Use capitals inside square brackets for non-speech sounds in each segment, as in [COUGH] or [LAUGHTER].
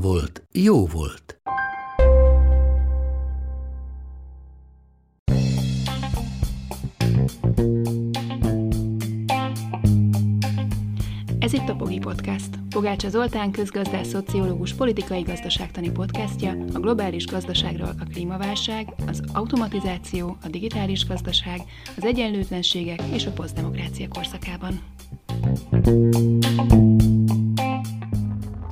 volt, jó volt. Ez itt a Pogi Podcast. Pogácsa Zoltán közgazdás, szociológus, politikai gazdaságtani podcastja a globális gazdaságról a klímaválság, az automatizáció, a digitális gazdaság, az egyenlőtlenségek és a posztdemokrácia korszakában.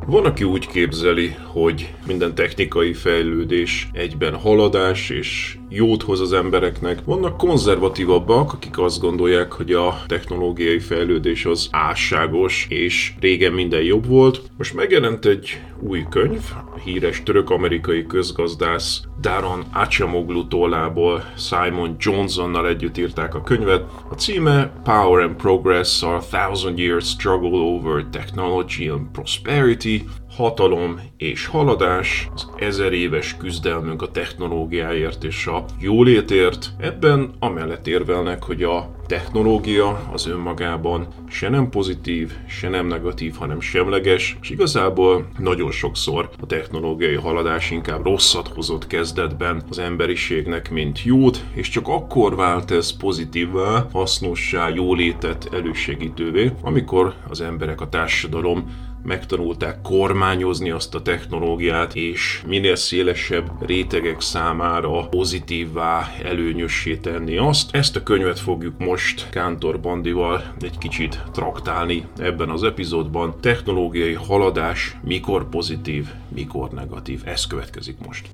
Van, aki úgy képzeli, hogy minden technikai fejlődés egyben haladás és jót hoz az embereknek. Vannak konzervatívabbak, akik azt gondolják, hogy a technológiai fejlődés az álságos, és régen minden jobb volt. Most megjelent egy új könyv, a híres török-amerikai közgazdász Daron Acemoglu tollából Simon Johnsonnal együtt írták a könyvet. A címe Power and Progress, a Thousand Years Struggle Over Technology and Prosperity, hatalom és haladás, az ezer éves küzdelmünk a technológiáért és a jólétért. Ebben amellett érvelnek, hogy a technológia az önmagában se nem pozitív, se nem negatív, hanem semleges, és igazából nagyon sokszor a technológiai haladás inkább rosszat hozott kezdetben az emberiségnek, mint jót, és csak akkor vált ez pozitívvá, hasznossá, jólétet elősegítővé, amikor az emberek, a társadalom megtanulták kormányozni azt a technológiát, és minél szélesebb rétegek számára pozitívvá, előnyössé tenni azt. Ezt a könyvet fogjuk most Kántor Bandival egy kicsit traktálni ebben az epizódban. Technológiai haladás mikor pozitív, mikor negatív. Ez következik most.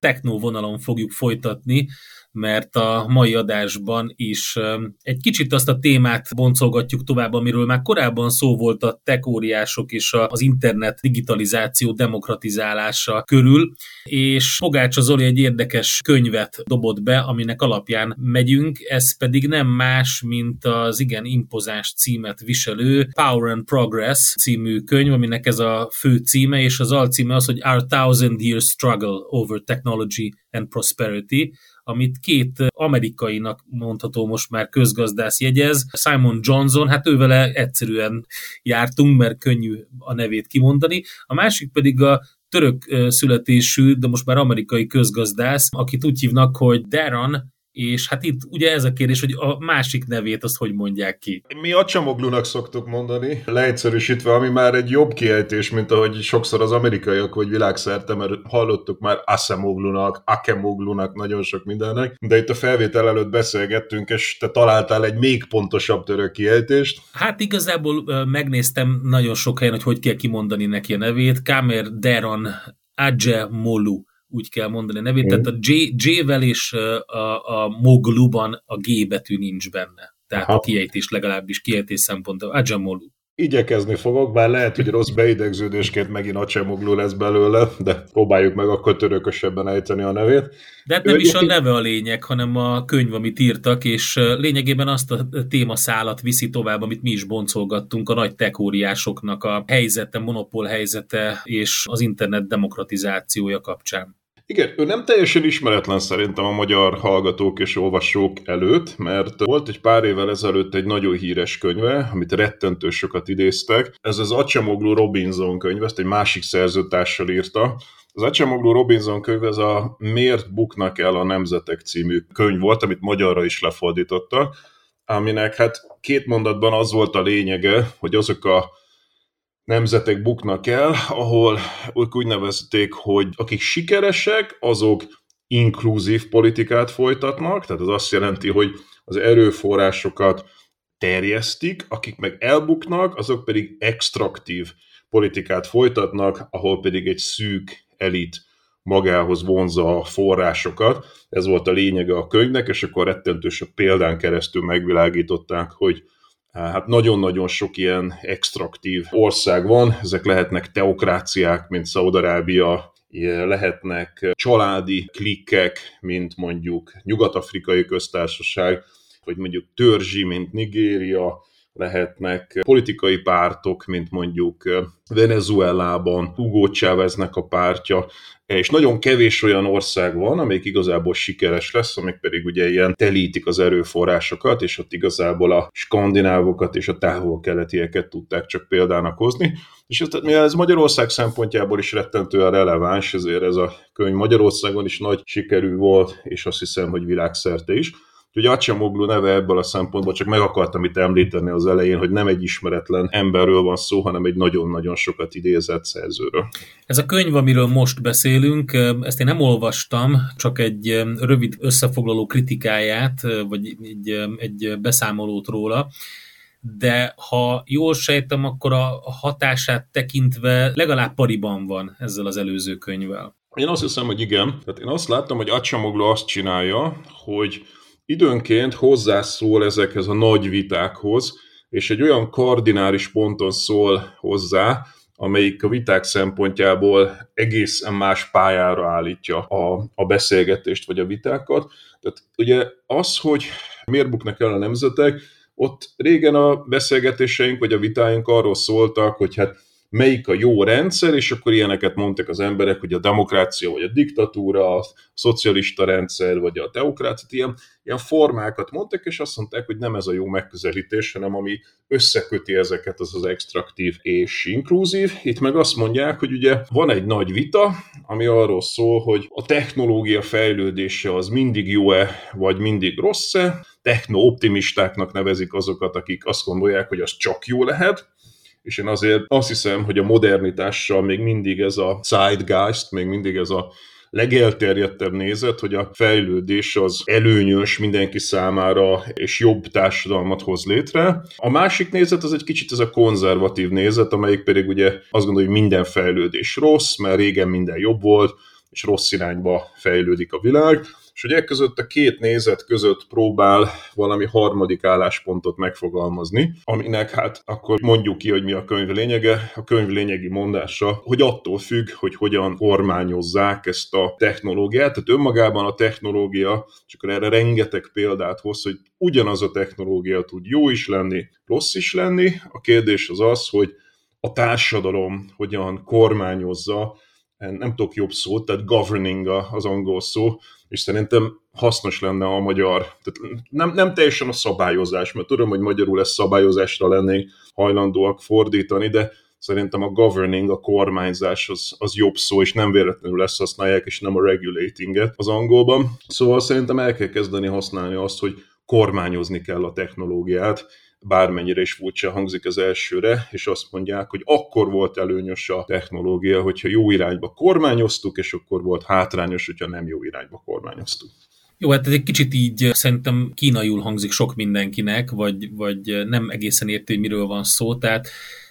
Technó vonalon fogjuk folytatni, mert a mai adásban is egy kicsit azt a témát boncolgatjuk tovább, amiről már korábban szó volt a tekóriások és az internet digitalizáció demokratizálása körül, és Pogácsa Zoli egy érdekes könyvet dobott be, aminek alapján megyünk, ez pedig nem más, mint az igen impozáns címet viselő Power and Progress című könyv, aminek ez a fő címe, és az alcíme az, hogy Our Thousand Years Struggle Over Technology and Prosperity, amit két amerikainak mondható most már közgazdász jegyez, Simon Johnson, hát ővele egyszerűen jártunk, mert könnyű a nevét kimondani, a másik pedig a török születésű, de most már amerikai közgazdász, akit úgy hívnak, hogy Darren és hát itt ugye ez a kérdés, hogy a másik nevét azt hogy mondják ki. Mi Acsamoglunak szoktuk mondani, leegyszerűsítve, ami már egy jobb kiejtés, mint ahogy sokszor az amerikaiak vagy világszerte, mert hallottuk már Asemoglunak, Akemoglunak, nagyon sok mindennek, de itt a felvétel előtt beszélgettünk, és te találtál egy még pontosabb török kiejtést. Hát igazából megnéztem nagyon sok helyen, hogy hogy kell kimondani neki a nevét. Kamer Deron Adje Molu úgy kell mondani a nevét, tehát a J, J-vel és a, a Mogluban a G betű nincs benne. Tehát Aha. a kiejtés legalábbis kiejtés szempontból. Ajamolu. Igyekezni fogok, bár lehet, hogy rossz beidegződésként megint Acemoglu lesz belőle, de próbáljuk meg akkor törökösebben ejteni a nevét. De hát nem ő is a neve a lényeg, hanem a könyv, amit írtak, és lényegében azt a témaszálat viszi tovább, amit mi is boncolgattunk, a nagy tekóriásoknak a helyzete, monopól helyzete és az internet demokratizációja kapcsán. Igen, ő nem teljesen ismeretlen szerintem a magyar hallgatók és olvasók előtt, mert volt egy pár évvel ezelőtt egy nagyon híres könyve, amit rettentő sokat idéztek. Ez az Acemoglu Robinson könyv, ezt egy másik szerzőtársal írta. Az Acemoglu Robinson könyv, ez a Miért buknak el a nemzetek című könyv volt, amit magyarra is lefordítottak, aminek hát két mondatban az volt a lényege, hogy azok a nemzetek buknak el, ahol úgy nevezték, hogy akik sikeresek, azok inkluzív politikát folytatnak, tehát az azt jelenti, hogy az erőforrásokat terjesztik, akik meg elbuknak, azok pedig extraktív politikát folytatnak, ahol pedig egy szűk elit magához vonza a forrásokat. Ez volt a lényege a könyvnek, és akkor rettentő sok példán keresztül megvilágították, hogy Hát nagyon-nagyon sok ilyen extraktív ország van, ezek lehetnek teokráciák, mint Szaudarábia, lehetnek családi klikkek, mint mondjuk Nyugat-Afrikai Köztársaság, vagy mondjuk törzsi, mint Nigéria, lehetnek politikai pártok, mint mondjuk Venezuelában, Hugo Cháveznek a pártja, és nagyon kevés olyan ország van, amelyik igazából sikeres lesz, amik pedig ugye ilyen telítik az erőforrásokat, és ott igazából a skandinávokat és a távol-keletieket tudták csak példának hozni. És ez, mivel ez Magyarország szempontjából is rettentően releváns, ezért ez a könyv Magyarországon is nagy sikerű volt, és azt hiszem, hogy világszerte is. Úgyhogy Acsamoglu neve ebből a szempontból csak meg akartam itt említeni az elején, hogy nem egy ismeretlen emberről van szó, hanem egy nagyon-nagyon sokat idézett szerzőről. Ez a könyv, amiről most beszélünk, ezt én nem olvastam, csak egy rövid összefoglaló kritikáját, vagy egy, egy beszámolót róla de ha jól sejtem, akkor a hatását tekintve legalább pariban van ezzel az előző könyvvel. Én azt hiszem, hogy igen. Tehát én azt láttam, hogy Acsamoglu azt csinálja, hogy időnként hozzászól ezekhez a nagy vitákhoz, és egy olyan kardinális ponton szól hozzá, amelyik a viták szempontjából egészen más pályára állítja a, a beszélgetést vagy a vitákat. Tehát ugye az, hogy miért buknak el a nemzetek, ott régen a beszélgetéseink vagy a vitáink arról szóltak, hogy hát melyik a jó rendszer, és akkor ilyeneket mondtak az emberek, hogy a demokrácia, vagy a diktatúra, a szocialista rendszer, vagy a teokrácia, ilyen, ilyen formákat mondtak, és azt mondták, hogy nem ez a jó megközelítés, hanem ami összeköti ezeket, az az extraktív és inkluzív. Itt meg azt mondják, hogy ugye van egy nagy vita, ami arról szól, hogy a technológia fejlődése az mindig jó-e, vagy mindig rossz-e, techno-optimistáknak nevezik azokat, akik azt gondolják, hogy az csak jó lehet, és én azért azt hiszem, hogy a modernitással még mindig ez a zeitgeist, még mindig ez a legelterjedtebb nézet, hogy a fejlődés az előnyös mindenki számára, és jobb társadalmat hoz létre. A másik nézet az egy kicsit ez a konzervatív nézet, amelyik pedig ugye azt gondolja, hogy minden fejlődés rossz, mert régen minden jobb volt, és rossz irányba fejlődik a világ és hogy e között a két nézet között próbál valami harmadik álláspontot megfogalmazni, aminek hát akkor mondjuk ki, hogy mi a könyv lényege. A könyv lényegi mondása, hogy attól függ, hogy hogyan kormányozzák ezt a technológiát. Tehát önmagában a technológia, csak erre rengeteg példát hoz, hogy ugyanaz a technológia tud jó is lenni, rossz is lenni. A kérdés az az, hogy a társadalom hogyan kormányozza, nem tudok jobb szót, tehát governing az angol szó, és szerintem hasznos lenne a magyar, tehát nem, nem teljesen a szabályozás, mert tudom, hogy magyarul ezt szabályozásra lennénk hajlandóak fordítani, de szerintem a governing, a kormányzás az, az jobb szó, és nem véletlenül ezt használják, és nem a regulatinget az angolban. Szóval szerintem el kell kezdeni használni azt, hogy kormányozni kell a technológiát, bármennyire is furcsa hangzik az elsőre, és azt mondják, hogy akkor volt előnyös a technológia, hogyha jó irányba kormányoztuk, és akkor volt hátrányos, hogyha nem jó irányba kormányoztuk. Jó, hát ez egy kicsit így szerintem kínaiul hangzik sok mindenkinek, vagy, vagy nem egészen érti, miről van szó, tehát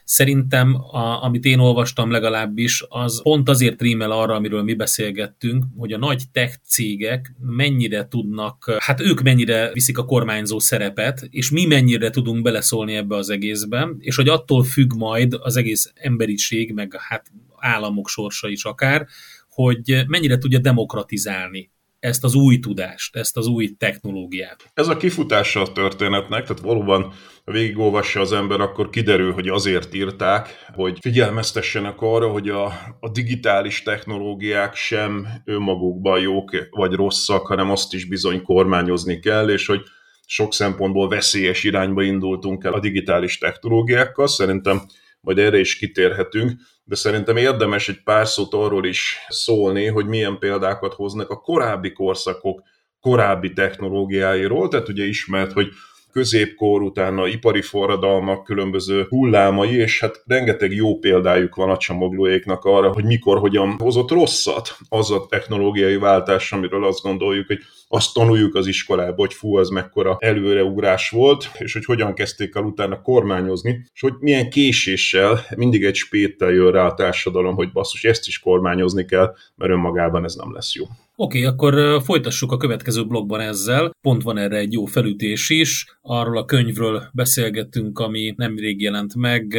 Szerintem, a, amit én olvastam legalábbis, az pont azért rímel arra, amiről mi beszélgettünk, hogy a nagy tech cégek mennyire tudnak, hát ők mennyire viszik a kormányzó szerepet, és mi mennyire tudunk beleszólni ebbe az egészben, és hogy attól függ majd az egész emberiség, meg hát államok sorsa is akár, hogy mennyire tudja demokratizálni ezt az új tudást, ezt az új technológiát. Ez a kifutása a történetnek, tehát valóban végigolvassa az ember, akkor kiderül, hogy azért írták, hogy figyelmeztessenek arra, hogy a, a digitális technológiák sem önmagukban jók vagy rosszak, hanem azt is bizony kormányozni kell, és hogy sok szempontból veszélyes irányba indultunk el a digitális technológiákkal. Szerintem majd erre is kitérhetünk, de szerintem érdemes egy pár szót arról is szólni, hogy milyen példákat hoznak a korábbi korszakok korábbi technológiáiról, tehát ugye ismert, hogy középkor, utána ipari forradalmak, különböző hullámai, és hát rengeteg jó példájuk van a csomaglóéknak arra, hogy mikor, hogyan hozott rosszat az a technológiai váltás, amiről azt gondoljuk, hogy azt tanuljuk az iskolába, hogy fú, az mekkora előreugrás volt, és hogy hogyan kezdték el utána kormányozni, és hogy milyen késéssel, mindig egy spéttel jön rá a társadalom, hogy basszus, ezt is kormányozni kell, mert önmagában ez nem lesz jó. Oké, akkor folytassuk a következő blogban ezzel. Pont van erre egy jó felütés is. Arról a könyvről beszélgettünk, ami nemrég jelent meg.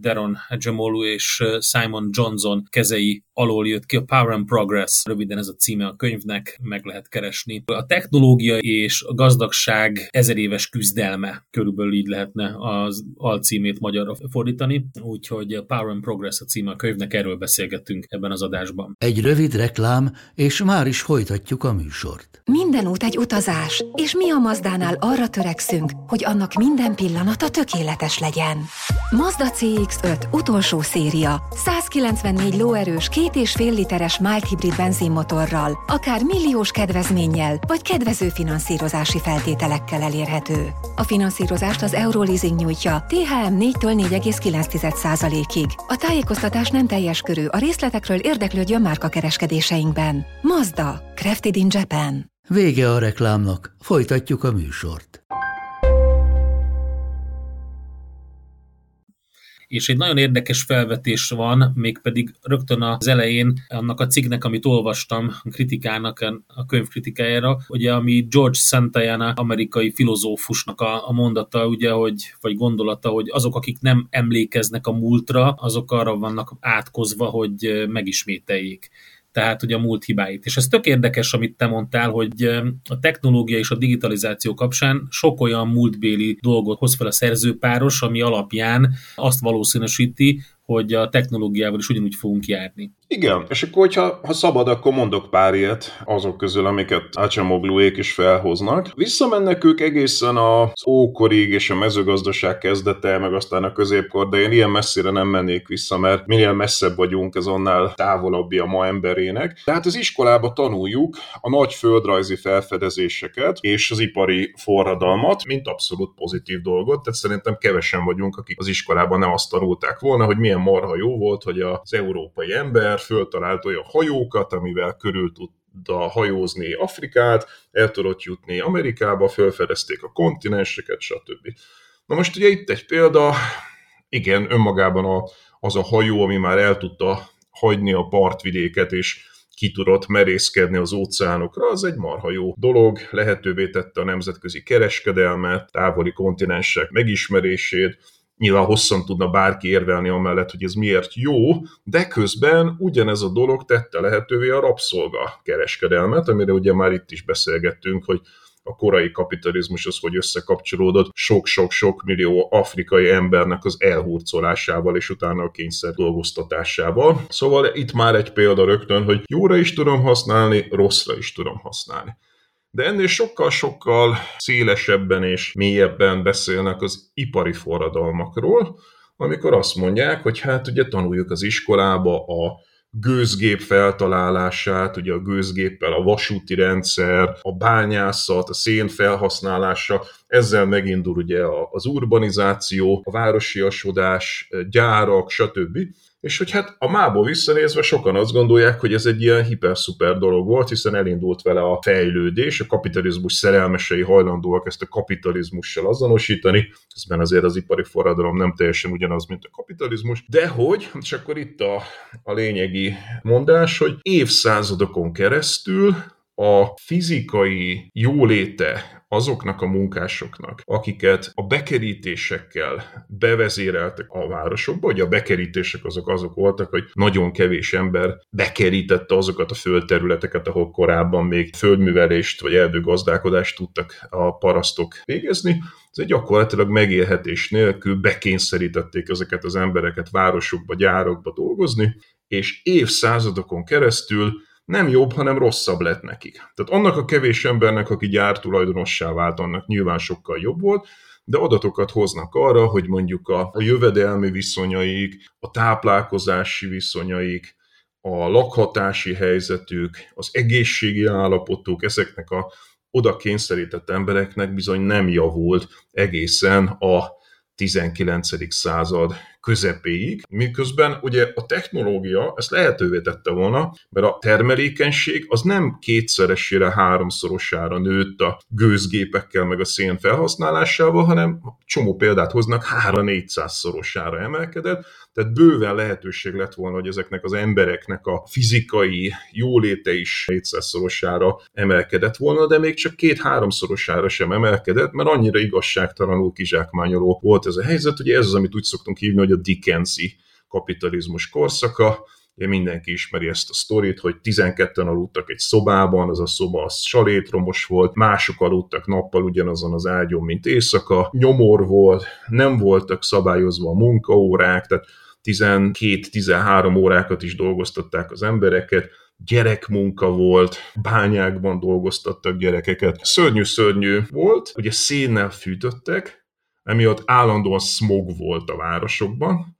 Daron Jamolu és Simon Johnson kezei alól jött ki a Power and Progress. Röviden ez a címe a könyvnek, meg lehet keresni. A technológia és a gazdagság ezeréves küzdelme, körülbelül így lehetne az alcímét magyarra fordítani. Úgyhogy Power and Progress a címe a könyvnek, erről beszélgettünk ebben az adásban. Egy rövid reklám, és már is folytatjuk a műsort. Minden út egy utazás, és mi a Mazdánál arra törekszünk, hogy annak minden pillanata tökéletes legyen. Mazda CX-5 utolsó széria, 194 lóerős, két és fél literes mild hibrid benzinmotorral, akár milliós kedvezménnyel, vagy kedvező finanszírozási feltételekkel elérhető. A finanszírozást az Euroleasing nyújtja, THM 4-től 4,9%-ig. A tájékoztatás nem teljes körű, a részletekről érdeklődjön márka kereskedéseinkben. Mazda Mazda, crafted in Japan. Vége a reklámnak, folytatjuk a műsort. és egy nagyon érdekes felvetés van, mégpedig rögtön az elején annak a cikknek, amit olvastam, a kritikának, a könyv kritikájára, ugye, ami George Santayana, amerikai filozófusnak a, a mondata, ugye, hogy, vagy gondolata, hogy azok, akik nem emlékeznek a múltra, azok arra vannak átkozva, hogy megismételjék tehát hogy a múlt hibáit. És ez tök érdekes, amit te mondtál, hogy a technológia és a digitalizáció kapcsán sok olyan múltbéli dolgot hoz fel a szerzőpáros, ami alapján azt valószínűsíti, hogy a technológiával is ugyanúgy fogunk járni. Igen, és akkor, hogyha ha szabad, akkor mondok pár ilyet azok közül, amiket Acemogluék is felhoznak. Visszamennek ők egészen az ókorig és a mezőgazdaság kezdete, meg aztán a középkor, de én ilyen messzire nem mennék vissza, mert minél messzebb vagyunk, ez annál távolabbi a ma emberének. Tehát az iskolába tanuljuk a nagy földrajzi felfedezéseket és az ipari forradalmat, mint abszolút pozitív dolgot, tehát szerintem kevesen vagyunk, akik az iskolában ne azt tanulták volna, hogy milyen marha jó volt, hogy az európai ember föltalált olyan hajókat, amivel körül tudta hajózni Afrikát, el tudott jutni Amerikába, felfedezték a kontinenseket, stb. Na most ugye itt egy példa, igen, önmagában a, az a hajó, ami már el tudta hagyni a partvidéket, és ki tudott merészkedni az óceánokra, az egy marha jó dolog, lehetővé tette a nemzetközi kereskedelmet, távoli kontinensek megismerését, nyilván hosszan tudna bárki érvelni amellett, hogy ez miért jó, de közben ugyanez a dolog tette lehetővé a rabszolga kereskedelmet, amire ugye már itt is beszélgettünk, hogy a korai kapitalizmus az, hogy összekapcsolódott sok-sok-sok millió afrikai embernek az elhurcolásával és utána a kényszer dolgoztatásával. Szóval itt már egy példa rögtön, hogy jóra is tudom használni, rosszra is tudom használni. De ennél sokkal-sokkal szélesebben és mélyebben beszélnek az ipari forradalmakról, amikor azt mondják, hogy hát ugye tanuljuk az iskolába a gőzgép feltalálását, ugye a gőzgéppel a vasúti rendszer, a bányászat, a szén felhasználása, ezzel megindul ugye az urbanizáció, a városiasodás, gyárak, stb. És hogy hát a mából visszanézve sokan azt gondolják, hogy ez egy ilyen hiper-szuper dolog volt, hiszen elindult vele a fejlődés, a kapitalizmus szerelmesei hajlandóak ezt a kapitalizmussal azonosítani, közben azért az ipari forradalom nem teljesen ugyanaz, mint a kapitalizmus, de hogy, és akkor itt a, a lényegi mondás, hogy évszázadokon keresztül a fizikai jóléte azoknak a munkásoknak, akiket a bekerítésekkel bevezéreltek a városokba, hogy a bekerítések azok azok voltak, hogy nagyon kevés ember bekerítette azokat a földterületeket, ahol korábban még földművelést vagy erdőgazdálkodást tudtak a parasztok végezni, ez gyakorlatilag megélhetés nélkül bekényszerítették ezeket az embereket városokba, gyárokba dolgozni, és évszázadokon keresztül nem jobb, hanem rosszabb lett nekik. Tehát annak a kevés embernek, aki gyártulajdonossá vált, annak nyilván sokkal jobb volt, de adatokat hoznak arra, hogy mondjuk a, a jövedelmi viszonyaik, a táplálkozási viszonyaik, a lakhatási helyzetük, az egészségi állapotuk, ezeknek a oda kényszerített embereknek bizony nem javult egészen a 19. század közepéig, miközben ugye a technológia ezt lehetővé tette volna, mert a termelékenység az nem kétszeresére, háromszorosára nőtt a gőzgépekkel meg a szén felhasználásával, hanem csomó példát hoznak, 3-400 szorosára emelkedett, tehát bőven lehetőség lett volna, hogy ezeknek az embereknek a fizikai jóléte is 400-szorosára emelkedett volna, de még csak két-háromszorosára sem emelkedett, mert annyira igazságtalanul kizsákmányoló volt ez a helyzet, hogy ez az, amit úgy szoktunk hívni, hogy a Dickensi kapitalizmus korszaka, Ugye mindenki ismeri ezt a sztorit, hogy 12-en aludtak egy szobában, az a szoba az salétromos volt, mások aludtak nappal ugyanazon az ágyon, mint éjszaka, nyomor volt, nem voltak szabályozva a munkaórák, tehát 12-13 órákat is dolgoztatták az embereket, gyerekmunka volt, bányákban dolgoztattak gyerekeket. Szörnyű-szörnyű volt, ugye szénnel fűtöttek, emiatt állandóan smog volt a városokban,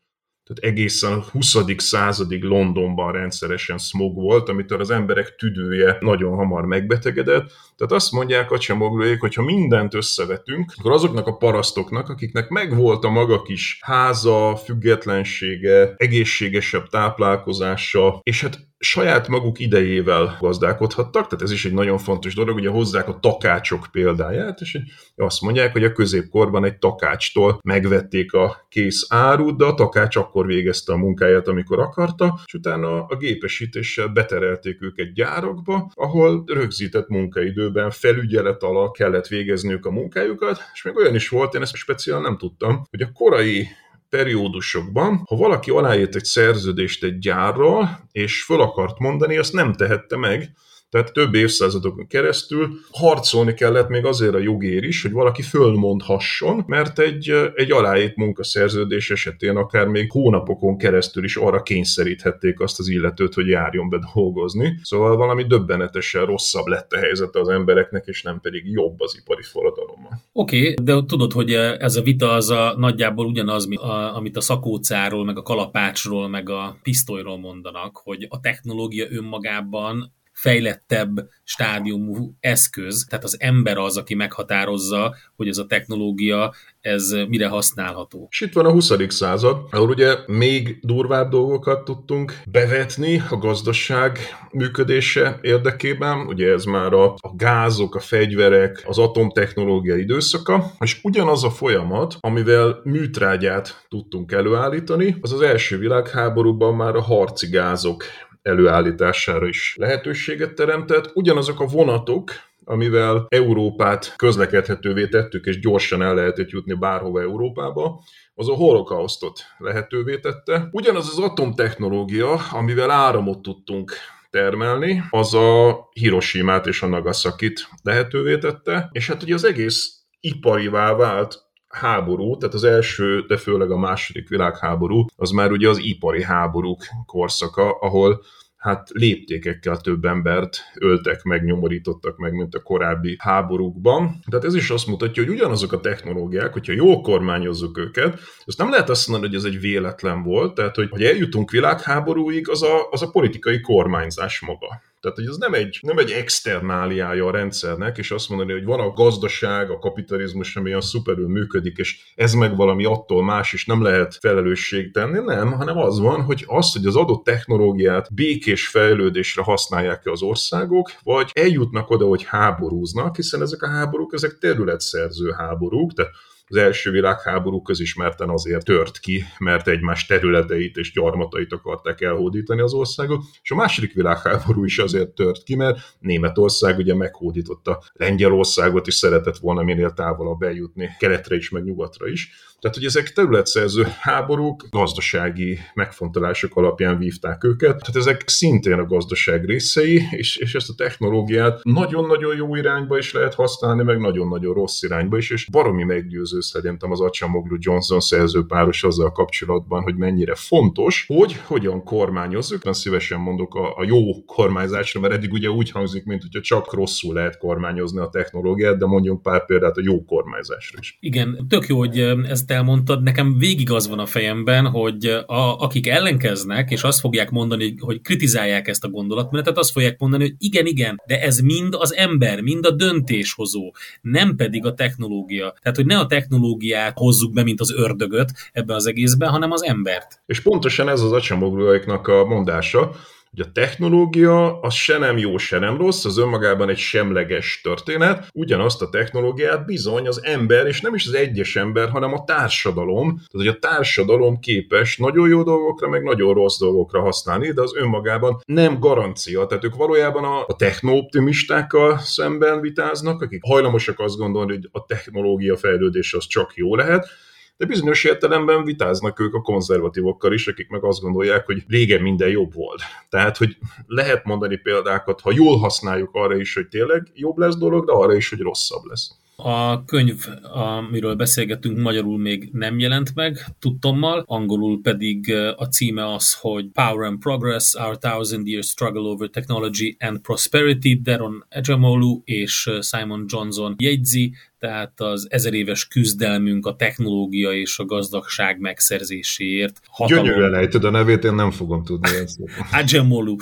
tehát egészen a 20. századig Londonban rendszeresen smog volt, amitől az emberek tüdője nagyon hamar megbetegedett. Tehát azt mondják a csemoglóék, hogy ha mindent összevetünk, akkor azoknak a parasztoknak, akiknek megvolt a maga kis háza, függetlensége, egészségesebb táplálkozása, és hát saját maguk idejével gazdálkodhattak, tehát ez is egy nagyon fontos dolog, ugye hozzák a takácsok példáját, és azt mondják, hogy a középkorban egy takácstól megvették a kész árut, de a takács akkor végezte a munkáját, amikor akarta, és utána a gépesítéssel beterelték őket gyárakba, ahol rögzített munkaidőben felügyelet alatt kellett végezniük a munkájukat, és még olyan is volt, én ezt speciál nem tudtam, hogy a korai periódusokban, ha valaki aláírt egy szerződést egy gyárral, és föl akart mondani, azt nem tehette meg, tehát több évszázadokon keresztül harcolni kellett még azért a jogér is, hogy valaki fölmondhasson, mert egy, egy aláírt munkaszerződés esetén akár még hónapokon keresztül is arra kényszeríthették azt az illetőt, hogy járjon be dolgozni. Szóval valami döbbenetesen rosszabb lett a helyzete az embereknek, és nem pedig jobb az ipari forradalommal. Oké, okay, de tudod, hogy ez a vita az a nagyjából ugyanaz, amit a szakócáról, meg a kalapácsról, meg a pisztolyról mondanak, hogy a technológia önmagában fejlettebb stádiumú eszköz, tehát az ember az, aki meghatározza, hogy ez a technológia, ez mire használható. És itt van a 20. század, ahol ugye még durvább dolgokat tudtunk bevetni a gazdaság működése érdekében, ugye ez már a, a gázok, a fegyverek, az atomtechnológia időszaka, és ugyanaz a folyamat, amivel műtrágyát tudtunk előállítani, az az első világháborúban már a harci gázok előállítására is lehetőséget teremtett. Ugyanazok a vonatok, amivel Európát közlekedhetővé tettük, és gyorsan el lehetett jutni bárhova Európába, az a holokausztot lehetővé tette. Ugyanaz az atomtechnológia, amivel áramot tudtunk termelni, az a Hiroshima-t és a Nagasakit lehetővé tette, és hát ugye az egész iparivá vált háború, tehát az első, de főleg a második világháború, az már ugye az ipari háborúk korszaka, ahol hát léptékekkel több embert öltek meg, nyomorítottak meg, mint a korábbi háborúkban. Tehát ez is azt mutatja, hogy ugyanazok a technológiák, hogyha jól kormányozzuk őket, azt nem lehet azt mondani, hogy ez egy véletlen volt, tehát hogy, hogy eljutunk világháborúig, az a, az a politikai kormányzás maga. Tehát, hogy ez nem egy, nem egy externáliája a rendszernek, és azt mondani, hogy van a gazdaság, a kapitalizmus, ami olyan szuperül működik, és ez meg valami attól más, és nem lehet felelősség tenni, nem, hanem az van, hogy az, hogy az adott technológiát békés fejlődésre használják ki az országok, vagy eljutnak oda, hogy háborúznak, hiszen ezek a háborúk, ezek területszerző háborúk, tehát az első világháború közismerten azért tört ki, mert egymás területeit és gyarmatait akarták elhódítani az országok, és a második világháború is azért tört ki, mert Németország ugye meghódította Lengyelországot, és szeretett volna minél távolabb eljutni keletre is, meg nyugatra is. Tehát, hogy ezek területszerző háborúk, gazdasági megfontolások alapján vívták őket, tehát ezek szintén a gazdaság részei, és, és ezt a technológiát nagyon-nagyon jó irányba is lehet használni, meg nagyon-nagyon rossz irányba is, és baromi meggyőző szerintem az Acsamoglu Johnson szerzőpáros azzal kapcsolatban, hogy mennyire fontos, hogy hogyan kormányozzuk. Nem szívesen mondok a, a jó kormányzásra, mert eddig ugye úgy hangzik, mint hogyha csak rosszul lehet kormányozni a technológiát, de mondjunk pár példát a jó kormányzásra is. Igen, tök jó, hogy ez elmondtad, nekem végig az van a fejemben, hogy a, akik ellenkeznek, és azt fogják mondani, hogy kritizálják ezt a gondolatmenetet, azt fogják mondani, hogy igen, igen, de ez mind az ember, mind a döntéshozó, nem pedig a technológia. Tehát, hogy ne a technológiát hozzuk be, mint az ördögöt ebben az egészben, hanem az embert. És pontosan ez az acsamogluaiknak a mondása, hogy a technológia az se nem jó, se nem rossz, az önmagában egy semleges történet, ugyanazt a technológiát bizony az ember, és nem is az egyes ember, hanem a társadalom, tehát hogy a társadalom képes nagyon jó dolgokra, meg nagyon rossz dolgokra használni, de az önmagában nem garancia. Tehát ők valójában a, a technooptimistákkal szemben vitáznak, akik hajlamosak azt gondolni, hogy a technológia fejlődés az csak jó lehet, de bizonyos értelemben vitáznak ők a konzervatívokkal is, akik meg azt gondolják, hogy régen minden jobb volt. Tehát, hogy lehet mondani példákat, ha jól használjuk arra is, hogy tényleg jobb lesz dolog, de arra is, hogy rosszabb lesz. A könyv, amiről beszélgetünk, magyarul még nem jelent meg, tudtommal, angolul pedig a címe az, hogy Power and Progress, Our Thousand Year Struggle Over Technology and Prosperity, Deron Ejamolu és Simon Johnson jegyzi, tehát az ezer éves küzdelmünk a technológia és a gazdagság megszerzéséért. Hatalom... Gyönyörűen ejted a nevét, én nem fogom tudni ezt. [LAUGHS] Agemolu.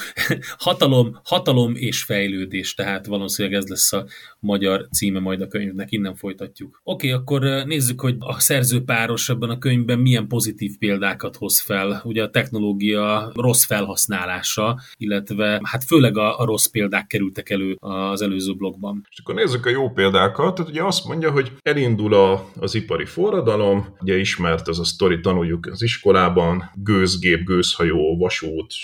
Hatalom, hatalom és fejlődés, tehát valószínűleg ez lesz a magyar címe majd a könyvnek, innen folytatjuk. Oké, okay, akkor nézzük, hogy a szerzőpáros ebben a könyvben milyen pozitív példákat hoz fel. Ugye a technológia rossz felhasználása, illetve hát főleg a, a rossz példák kerültek elő az előző blogban. És akkor nézzük a jó példákat. Tehát ugye azt mondja, hogy elindul a, az ipari forradalom, ugye ismert ez a sztori, tanuljuk az iskolában, gőzgép, gőzhajó, vasút,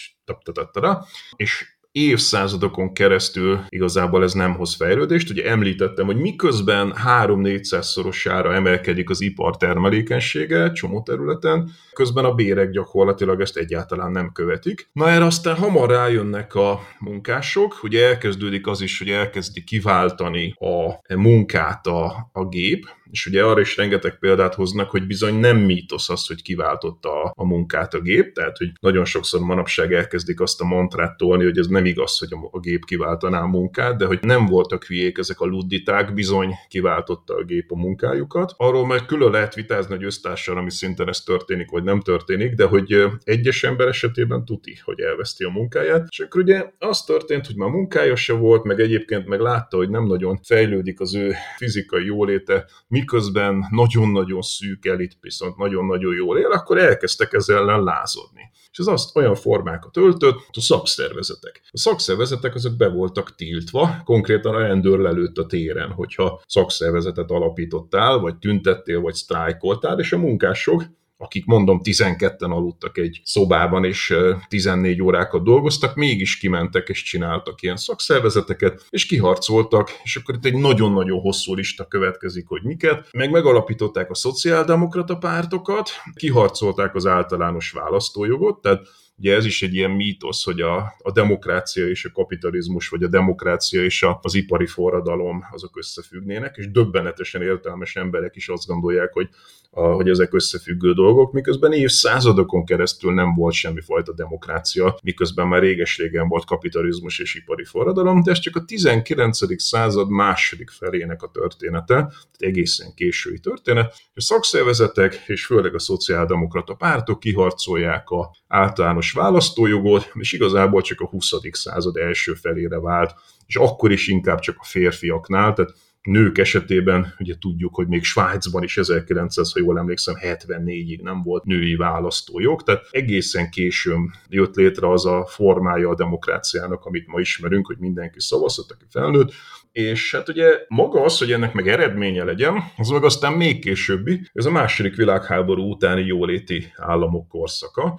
és évszázadokon keresztül igazából ez nem hoz fejlődést. Ugye említettem, hogy miközben 3-400-szorosára emelkedik az ipar termelékenysége csomó területen, közben a bérek gyakorlatilag ezt egyáltalán nem követik. Na erre aztán hamar rájönnek a munkások, ugye elkezdődik az is, hogy elkezdi kiváltani a munkát a, a gép, és ugye arra is rengeteg példát hoznak, hogy bizony nem mítosz az, hogy kiváltotta a, a munkát a gép, tehát hogy nagyon sokszor manapság elkezdik azt a mantrát tolni, hogy ez nem igaz, hogy a, a gép kiváltaná a munkát, de hogy nem voltak hülyék ezek a ludditák, bizony kiváltotta a gép a munkájukat. Arról majd külön lehet vitázni, hogy össztárssal, ami szinten ez történik, vagy nem történik, de hogy egyes ember esetében tuti, hogy elveszti a munkáját. És akkor ugye az történt, hogy már munkája se volt, meg egyébként meg látta, hogy nem nagyon fejlődik az ő fizikai jóléte, miközben nagyon-nagyon szűk elit viszont nagyon-nagyon jól él, akkor elkezdtek ezzel ellen lázodni. És ez azt olyan formákat öltött, a szakszervezetek. A szakszervezetek azok be voltak tiltva, konkrétan a rendőr lelőtt a téren, hogyha szakszervezetet alapítottál, vagy tüntettél, vagy sztrájkoltál, és a munkások akik mondom 12-en aludtak egy szobában, és 14 órákat dolgoztak, mégis kimentek és csináltak ilyen szakszervezeteket, és kiharcoltak, és akkor itt egy nagyon-nagyon hosszú lista következik, hogy miket, meg megalapították a szociáldemokrata pártokat, kiharcolták az általános választójogot, tehát Ugye ez is egy ilyen mítosz, hogy a, a demokrácia és a kapitalizmus, vagy a demokrácia és a, az ipari forradalom azok összefüggnének, és döbbenetesen értelmes emberek is azt gondolják, hogy, a, hogy ezek összefüggő dolgok, miközben évszázadokon keresztül nem volt semmifajta demokrácia, miközben már réges-régen volt kapitalizmus és ipari forradalom, de ez csak a 19. század második felének a története, tehát egészen késői történet, és szakszervezetek és főleg a szociáldemokrata pártok kiharcolják a általános választójogot, és igazából csak a 20. század első felére vált, és akkor is inkább csak a férfiaknál, tehát nők esetében ugye tudjuk, hogy még Svájcban is 1900, ha jól emlékszem, 74-ig nem volt női választójog, tehát egészen későn jött létre az a formája a demokráciának, amit ma ismerünk, hogy mindenki szavazhat, aki felnőtt, és hát ugye maga az, hogy ennek meg eredménye legyen, az meg aztán még későbbi, ez a második világháború utáni jóléti államok korszaka,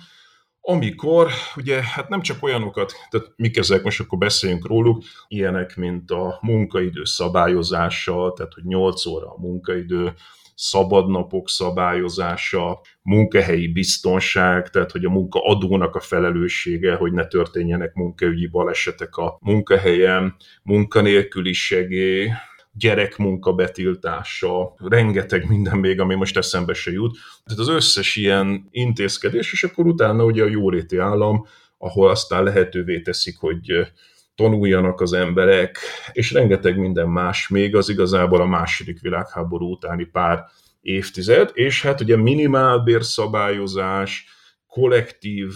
amikor ugye hát nem csak olyanokat, tehát mik ezek, most akkor beszéljünk róluk, ilyenek, mint a munkaidő szabályozása, tehát hogy 8 óra a munkaidő, szabadnapok szabályozása, munkahelyi biztonság, tehát hogy a munkaadónak a felelőssége, hogy ne történjenek munkaügyi balesetek a munkahelyen, munkanélküli segély, gyerekmunka betiltása, rengeteg minden még, ami most eszembe se jut. Tehát az összes ilyen intézkedés, és akkor utána ugye a jóléti állam, ahol aztán lehetővé teszik, hogy tanuljanak az emberek, és rengeteg minden más még, az igazából a második világháború utáni pár évtized, és hát ugye minimálbérszabályozás, kollektív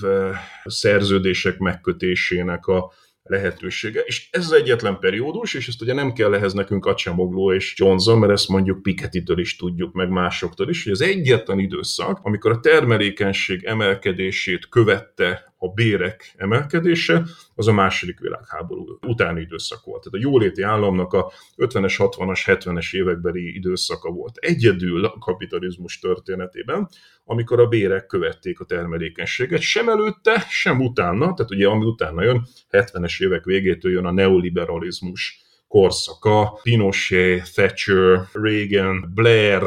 szerződések megkötésének a lehetősége, és ez az egyetlen periódus, és ezt ugye nem kell ehhez nekünk Acsamogló és Johnson, mert ezt mondjuk Piketty-től is tudjuk, meg másoktól is, hogy az egyetlen időszak, amikor a termelékenység emelkedését követte a bérek emelkedése, az a második világháború utáni időszak volt. Tehát a jóléti államnak a 50-es, 60-as, 70-es évekbeli időszaka volt. Egyedül a kapitalizmus történetében, amikor a bérek követték a termelékenységet, sem előtte, sem utána, tehát ugye ami utána jön, 70-es évek végétől jön a neoliberalizmus korszaka, Pinochet, Thatcher, Reagan, Blair,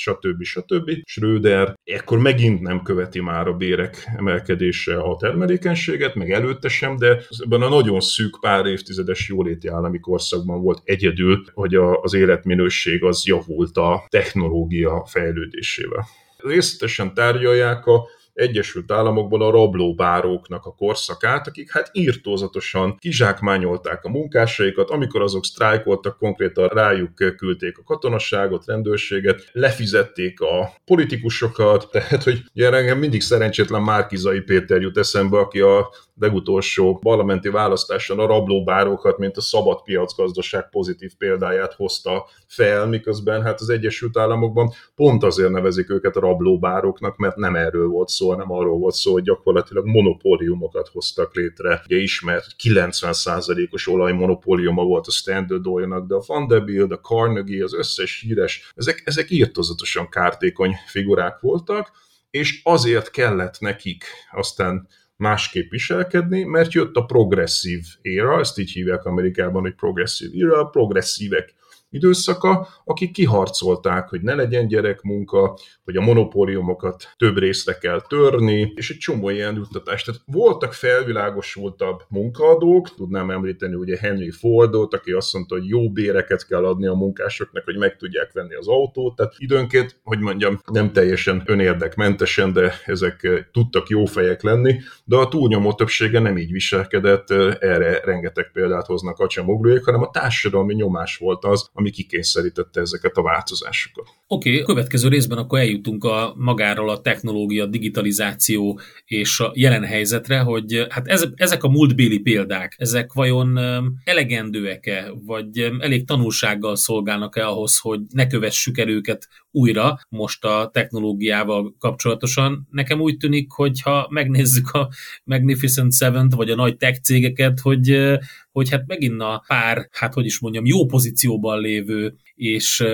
stb. stb. Schröder ekkor megint nem követi már a bérek emelkedése a termelékenységet, meg előtte sem, de ebben a nagyon szűk pár évtizedes jóléti állami korszakban volt egyedül, hogy a, az életminőség az javult a technológia fejlődésével. Részletesen tárgyalják a Egyesült Államokban a rablóbáróknak a korszakát, akik hát írtózatosan kizsákmányolták a munkásaikat, amikor azok sztrájkoltak, konkrétan rájuk küldték a katonasságot, rendőrséget, lefizették a politikusokat, tehát hogy ugye engem mindig szerencsétlen Márkizai Péter jut eszembe, aki a legutolsó parlamenti választáson a rablóbárokat, mint a szabad piacgazdaság pozitív példáját hozta fel, miközben hát az Egyesült Államokban pont azért nevezik őket a rablóbároknak, mert nem erről volt szó, hanem arról volt szó, hogy gyakorlatilag monopóliumokat hoztak létre. Ugye ismert 90%-os olajmonopóliuma volt a Standard Oil-nak, de a Vanderbilt, a Carnegie, az összes híres, ezek, ezek írtozatosan kártékony figurák voltak, és azért kellett nekik aztán másképp viselkedni, mert jött a progresszív éra, ezt így hívják Amerikában, hogy progresszív éra, progresszívek időszaka, akik kiharcolták, hogy ne legyen gyerekmunka, hogy a monopóliumokat több részre kell törni, és egy csomó ilyen juttatást. Tehát voltak felvilágosultabb munkaadók, tudnám említeni ugye Henry Fordot, aki azt mondta, hogy jó béreket kell adni a munkásoknak, hogy meg tudják venni az autót, tehát időnként, hogy mondjam, nem teljesen önérdekmentesen, de ezek eh, tudtak jó fejek lenni, de a túlnyomó többsége nem így viselkedett, eh, erre rengeteg példát hoznak a csemogróék, hanem a társadalmi nyomás volt az, ami kikényszerítette ezeket a változásokat. Oké, okay, a következő részben akkor eljutunk a magáról a technológia, digitalizáció és a jelen helyzetre, hogy hát ez, ezek a múltbéli példák, ezek vajon elegendőek-e, vagy elég tanulsággal szolgálnak-e ahhoz, hogy ne kövessük el őket újra most a technológiával kapcsolatosan. Nekem úgy tűnik, hogy ha megnézzük a Magnificent Seven-t, vagy a nagy tech cégeket, hogy hogy hát megint a pár, hát hogy is mondjam, jó pozícióban lévő és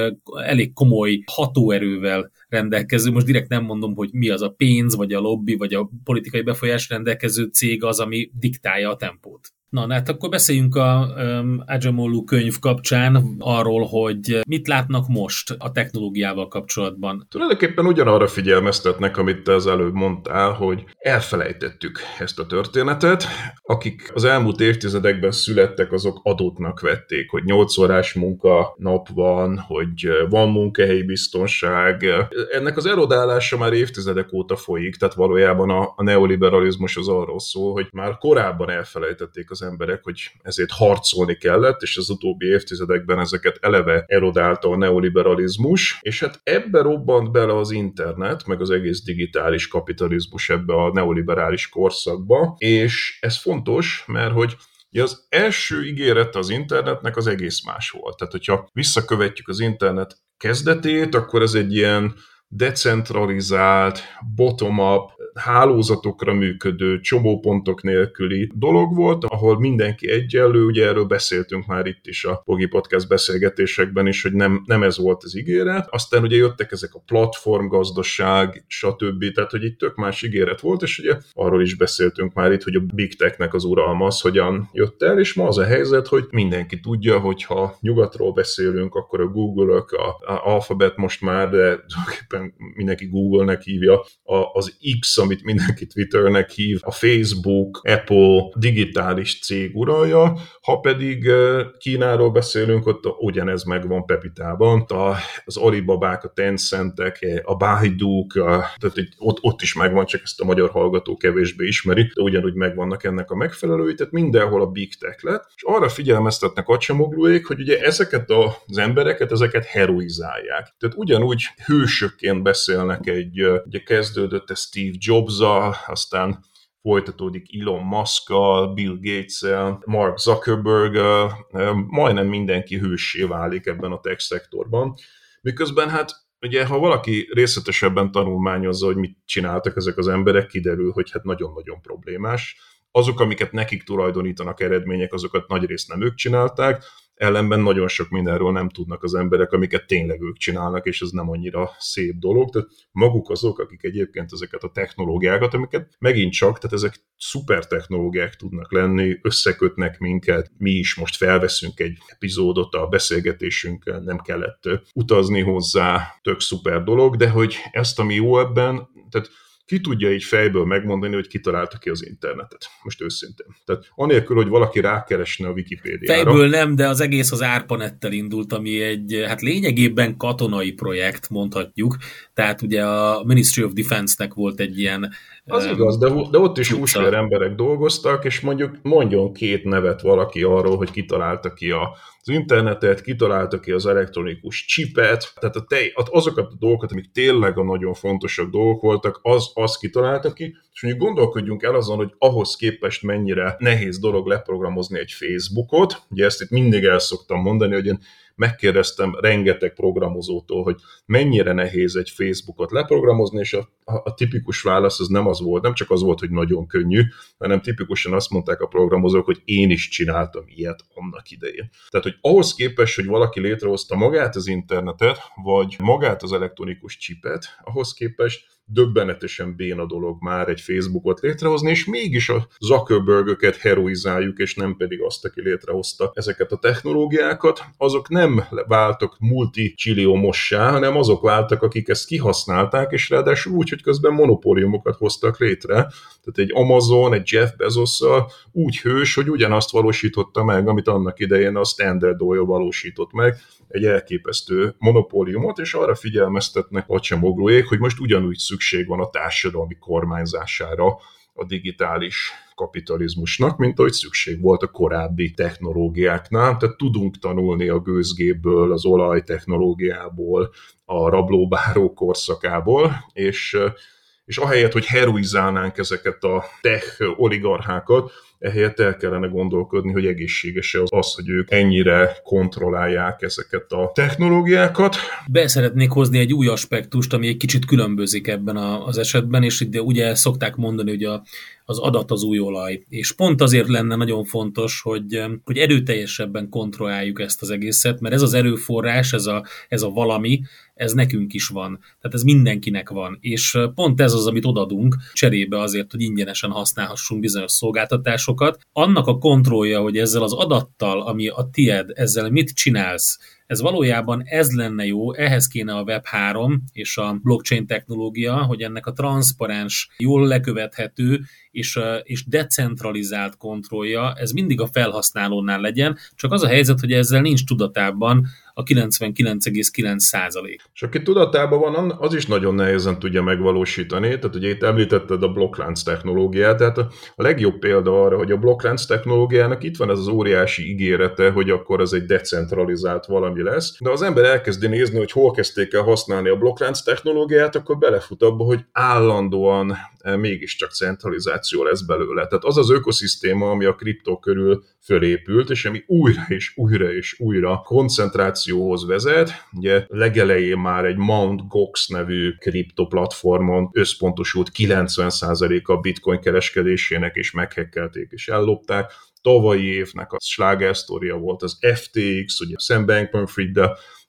elég komoly hatóerővel rendelkező, most direkt nem mondom, hogy mi az a pénz, vagy a lobby, vagy a politikai befolyás rendelkező cég az, ami diktálja a tempót. Na, hát akkor beszéljünk a um, Ajamolu könyv kapcsán arról, hogy mit látnak most a technológiával kapcsolatban. Tulajdonképpen ugyanarra figyelmeztetnek, amit te az előbb mondtál, hogy elfelejtettük ezt a történetet. Akik az elmúlt évtizedekben születtek, azok adottnak vették, hogy 8 órás munka nap van, hogy van munkahelyi biztonság. Ennek az erodálása már évtizedek óta folyik, tehát valójában a, a neoliberalizmus az arról szól, hogy már korábban elfelejtették az emberek, hogy ezért harcolni kellett, és az utóbbi évtizedekben ezeket eleve erodálta a neoliberalizmus, és hát ebbe robbant bele az internet, meg az egész digitális kapitalizmus ebbe a neoliberális korszakba, és ez fontos, mert hogy az első ígéret az internetnek az egész más volt. Tehát, hogyha visszakövetjük az internet kezdetét, akkor ez egy ilyen decentralizált, bottom-up, hálózatokra működő, csomópontok nélküli dolog volt, ahol mindenki egyenlő, ugye erről beszéltünk már itt is a Pogi Podcast beszélgetésekben is, hogy nem, nem ez volt az ígéret. Aztán ugye jöttek ezek a platformgazdaság, stb. Tehát, hogy itt tök más ígéret volt, és ugye arról is beszéltünk már itt, hogy a Big Technek az uralma az hogyan jött el, és ma az a helyzet, hogy mindenki tudja, hogy ha nyugatról beszélünk, akkor a Google-ök, a, a Alphabet most már, de mindenki Google-nek hívja, az X, amit mindenki Twitternek hív, a Facebook, Apple, digitális cég uralja, ha pedig Kínáról beszélünk, ott ugyanez megvan Pepitában, az Alibabák, a Tencentek, a Baidu, tehát ott, ott is megvan, csak ezt a magyar hallgató kevésbé ismeri, de ugyanúgy megvannak ennek a megfelelői, tehát mindenhol a Big Tech lett, és arra figyelmeztetnek acsamoglóék, hogy ugye ezeket az embereket, ezeket heroizálják. Tehát ugyanúgy hősökként beszélnek egy, ugye kezdődött ez Steve jobs aztán folytatódik Elon musk Bill gates Mark zuckerberg majdnem mindenki hőssé válik ebben a tech szektorban. Miközben hát ugye, ha valaki részletesebben tanulmányozza, hogy mit csináltak ezek az emberek, kiderül, hogy hát nagyon-nagyon problémás. Azok, amiket nekik tulajdonítanak eredmények, azokat nagy részt nem ők csinálták, ellenben nagyon sok mindenről nem tudnak az emberek, amiket tényleg ők csinálnak, és ez nem annyira szép dolog. Tehát maguk azok, akik egyébként ezeket a technológiákat, amiket megint csak, tehát ezek szuper technológiák tudnak lenni, összekötnek minket, mi is most felveszünk egy epizódot a beszélgetésünkkel, nem kellett utazni hozzá, tök szuper dolog, de hogy ezt, ami jó ebben, tehát ki tudja így fejből megmondani, hogy kitalálta ki az internetet? Most őszintén. Tehát anélkül, hogy valaki rákeresne a Wikipédiára. Fejből nem, de az egész az ARPANET-tel indult, ami egy, hát lényegében katonai projekt, mondhatjuk. Tehát ugye a Ministry of Defense-nek volt egy ilyen az um, igaz, de, de ott is úsvér emberek dolgoztak, és mondjuk mondjon két nevet valaki arról, hogy kitalálta ki a, az internetet, kitalálta ki az elektronikus csipet, tehát a te, azokat a dolgokat, amik tényleg a nagyon fontosabb dolgok voltak, az, az kitalálta ki, és mondjuk gondolkodjunk el azon, hogy ahhoz képest mennyire nehéz dolog leprogramozni egy Facebookot, ugye ezt itt mindig el szoktam mondani, hogy én megkérdeztem rengeteg programozótól, hogy mennyire nehéz egy Facebookot leprogramozni, és a, a, tipikus válasz az nem az volt, nem csak az volt, hogy nagyon könnyű, hanem tipikusan azt mondták a programozók, hogy én is csináltam ilyet annak idején. Tehát, hogy ahhoz képest, hogy valaki létrehozta magát az internetet, vagy magát az elektronikus csipet, ahhoz képest döbbenetesen béna dolog már egy Facebookot létrehozni, és mégis a Zuckerbergöket heroizáljuk, és nem pedig azt, aki létrehozta ezeket a technológiákat, azok nem váltak multi mossá, hanem azok váltak, akik ezt kihasználták, és ráadásul úgy, hogy közben monopóliumokat hoztak létre. Tehát egy Amazon, egy Jeff bezos úgy hős, hogy ugyanazt valósította meg, amit annak idején a Standard Oil valósított meg, egy elképesztő monopóliumot, és arra figyelmeztetnek a csemoglóék, hogy most ugyanúgy szükség van a társadalmi kormányzására a digitális kapitalizmusnak, mint ahogy szükség volt a korábbi technológiáknál. Tehát tudunk tanulni a gőzgéből, az olajtechnológiából, a rablóbáró korszakából, és és ahelyett, hogy heroizálnánk ezeket a tech oligarchákat, ehelyett el kellene gondolkodni, hogy egészséges az, az, hogy ők ennyire kontrollálják ezeket a technológiákat. Be szeretnék hozni egy új aspektust, ami egy kicsit különbözik ebben az esetben, és ugye, ugye szokták mondani, hogy a, az adat az új olaj. És pont azért lenne nagyon fontos, hogy, hogy erőteljesebben kontrolláljuk ezt az egészet, mert ez az erőforrás, ez a, ez a valami, ez nekünk is van. Tehát ez mindenkinek van. És pont ez az, amit odadunk cserébe azért, hogy ingyenesen használhassunk bizonyos szolgáltatásokat. Annak a kontrollja, hogy ezzel az adattal, ami a tied, ezzel mit csinálsz, ez valójában ez lenne jó, ehhez kéne a Web3 és a blockchain technológia, hogy ennek a transzparens, jól lekövethető és, és decentralizált kontrollja, ez mindig a felhasználónál legyen, csak az a helyzet, hogy ezzel nincs tudatában a 99,9 százalék. És aki tudatában van, az is nagyon nehezen tudja megvalósítani. Tehát ugye itt említetted a blokklánc technológiát, tehát a legjobb példa arra, hogy a blokklánc technológiának itt van ez az óriási ígérete, hogy akkor ez egy decentralizált valami lesz, de az ember elkezdi nézni, hogy hol kezdték el használni a blokklánc technológiát, akkor belefut abba, hogy állandóan eh, mégiscsak centralizáció lesz belőle. Tehát az az ökoszisztéma, ami a kriptó körül fölépült, és ami újra és újra és újra koncentrációhoz vezet. Ugye legelején már egy Mount Gox nevű kriptoplatformon összpontosult 90% a bitcoin kereskedésének, és meghekkelték és ellopták. Tavalyi évnek a slágersztória volt az FTX, ugye Sam Bankman-Fried,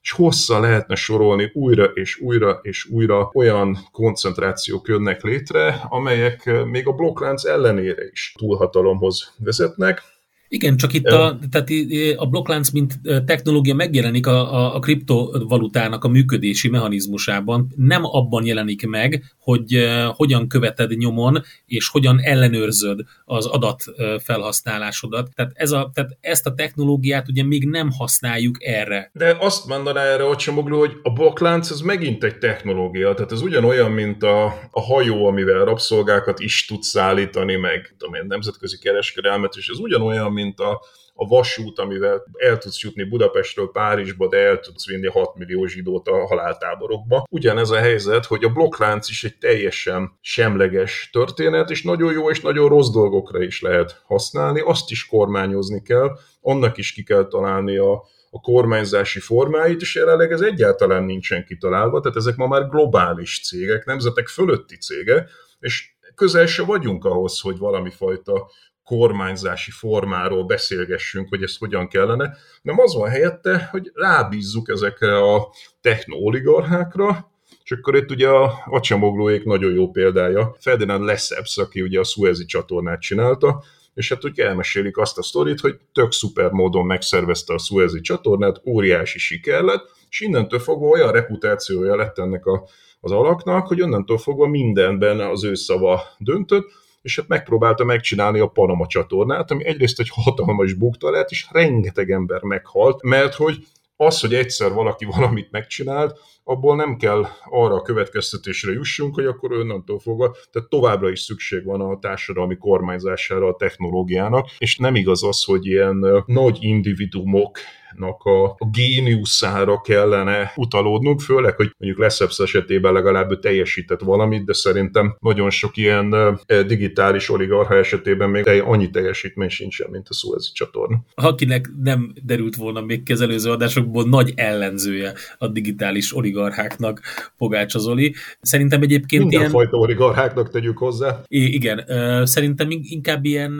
és hossza lehetne sorolni újra és újra és újra olyan koncentrációk jönnek létre, amelyek még a blokklánc ellenére is túlhatalomhoz vezetnek Igen, csak itt a, tehát a blokklánc, mint technológia megjelenik a, a, a kriptovalutának a működési mechanizmusában. Nem abban jelenik meg, hogy hogyan követed nyomon, és hogyan ellenőrzöd az adat felhasználásodat. Tehát, ez a, tehát ezt a technológiát ugye még nem használjuk erre. De azt mondaná erre Ocsamoglu, hogy a blokklánc ez megint egy technológia, tehát ez ugyanolyan, mint a, a hajó, amivel rabszolgákat is tud szállítani, meg tudom én, nemzetközi kereskedelmet, és ez ugyanolyan, mint a, a vasút, amivel el tudsz jutni Budapestről Párizsba, de el tudsz vinni 6 millió zsidót a haláltáborokba. Ugyanez a helyzet, hogy a blokklánc is egy teljesen semleges történet, és nagyon jó és nagyon rossz dolgokra is lehet használni, azt is kormányozni kell, annak is ki kell találni a, a kormányzási formáit, és jelenleg ez egyáltalán nincsen kitalálva, tehát ezek ma már globális cégek, nemzetek fölötti cégek, és közel se vagyunk ahhoz, hogy valami fajta kormányzási formáról beszélgessünk, hogy ez hogyan kellene, nem az van helyette, hogy rábízzuk ezekre a technooligarchákra, és akkor itt ugye a Acsamoglóék nagyon jó példája, Ferdinand Lesseps, aki ugye a Suezi csatornát csinálta, és hát ugye elmesélik azt a sztorit, hogy tök szuper módon megszervezte a Suezi csatornát, óriási siker lett, és innentől fogva olyan reputációja lett ennek a, az alaknak, hogy onnantól fogva mindenben az ő szava döntött, és hát megpróbálta megcsinálni a Panama csatornát, ami egyrészt egy hatalmas bukta lett, és rengeteg ember meghalt, mert hogy az, hogy egyszer valaki [LAUGHS] valamit megcsinált, abból nem kell arra a következtetésre jussunk, hogy akkor onnantól fogva, tehát továbbra is szükség van a társadalmi kormányzására a technológiának, és nem igaz az, hogy ilyen nagy individumok a, a géniuszára kellene utalódnunk, főleg, hogy mondjuk Lesseps esetében legalább ő teljesített valamit, de szerintem nagyon sok ilyen digitális oligarha esetében még annyi teljesítmény sincsen, mint a Suezi csatorna. Akinek nem derült volna még kezelőző adásokból nagy ellenzője a digitális oligarcháknak Pogács Zoli. Szerintem egyébként Mindenfajta ilyen... oligarcháknak tegyük hozzá. I- igen, szerintem inkább ilyen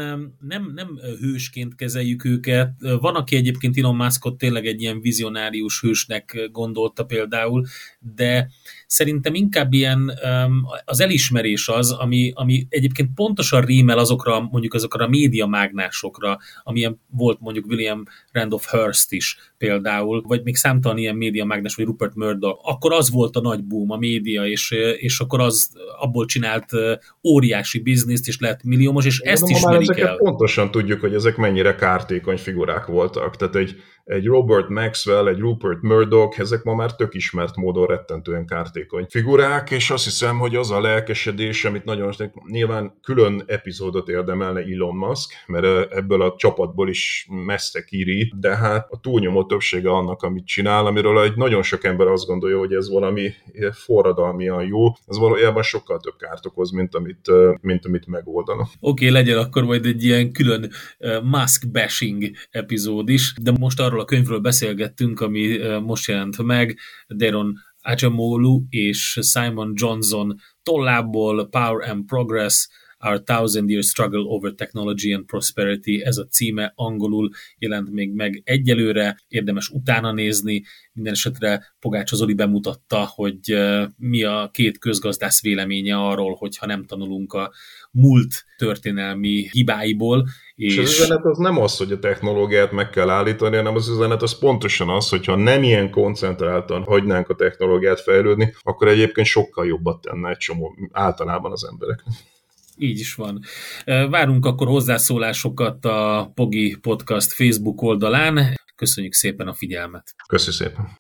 nem, nem hősként kezeljük őket. Van, aki egyébként Elon Musk Muskot tényleg egy ilyen vizionárius hősnek gondolta például, de szerintem inkább ilyen az elismerés az, ami, ami egyébként pontosan rímel azokra, mondjuk azokra a média mágnásokra, amilyen volt mondjuk William Randolph Hearst is például, vagy még számtalan ilyen média mágnás, vagy Rupert Murdoch, akkor az volt a nagy boom, a média, és, és akkor az abból csinált óriási bizniszt, és lett milliómos, és ezt is ismerik el. Pontosan tudjuk, hogy ezek mennyire kártékony figurák voltak. Tehát egy, egy Robert Maxwell, egy Rupert Murdoch, ezek ma már tök ismert módon rettentően kártékony figurák, és azt hiszem, hogy az a lelkesedés, amit nagyon nyilván külön epizódot érdemelne Elon Musk, mert ebből a csapatból is messze kiri, de hát a túlnyomó többsége annak, amit csinál, amiről egy nagyon sok ember azt gondolja, hogy ez valami forradalmian jó, ez valójában sokkal több kárt okoz, mint amit, mint amit megoldana. Oké, okay, legyen akkor majd egy ilyen külön Musk bashing epizód is, de most arról a könyvről beszélgettünk, ami most jelent meg, Deron Acemoglu és Simon Johnson tollából Power and Progress, Our Thousand Year Struggle Over Technology and Prosperity, ez a címe, angolul jelent még meg egyelőre, érdemes utána nézni, minden esetre Pogács Zoli bemutatta, hogy mi a két közgazdász véleménye arról, hogyha nem tanulunk a múlt történelmi hibáiból. És, és az üzenet az nem az, hogy a technológiát meg kell állítani, hanem az üzenet az pontosan az, hogyha nem ilyen koncentráltan hagynánk a technológiát fejlődni, akkor egyébként sokkal jobbat tenne egy csomó általában az embereknek. Így is van. Várunk akkor hozzászólásokat a Pogi Podcast Facebook oldalán. Köszönjük szépen a figyelmet. Köszönjük szépen.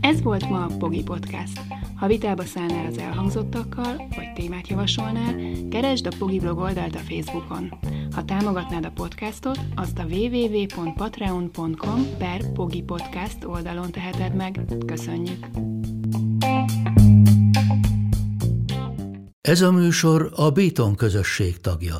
Ez volt ma a Pogi Podcast. Ha vitába szállnál az elhangzottakkal, vagy témát javasolnál, keresd a Pogi blog oldalt a Facebookon. Ha támogatnád a podcastot, azt a www.patreon.com per Pogi Podcast oldalon teheted meg. Köszönjük! Ez a műsor a Béton közösség tagja.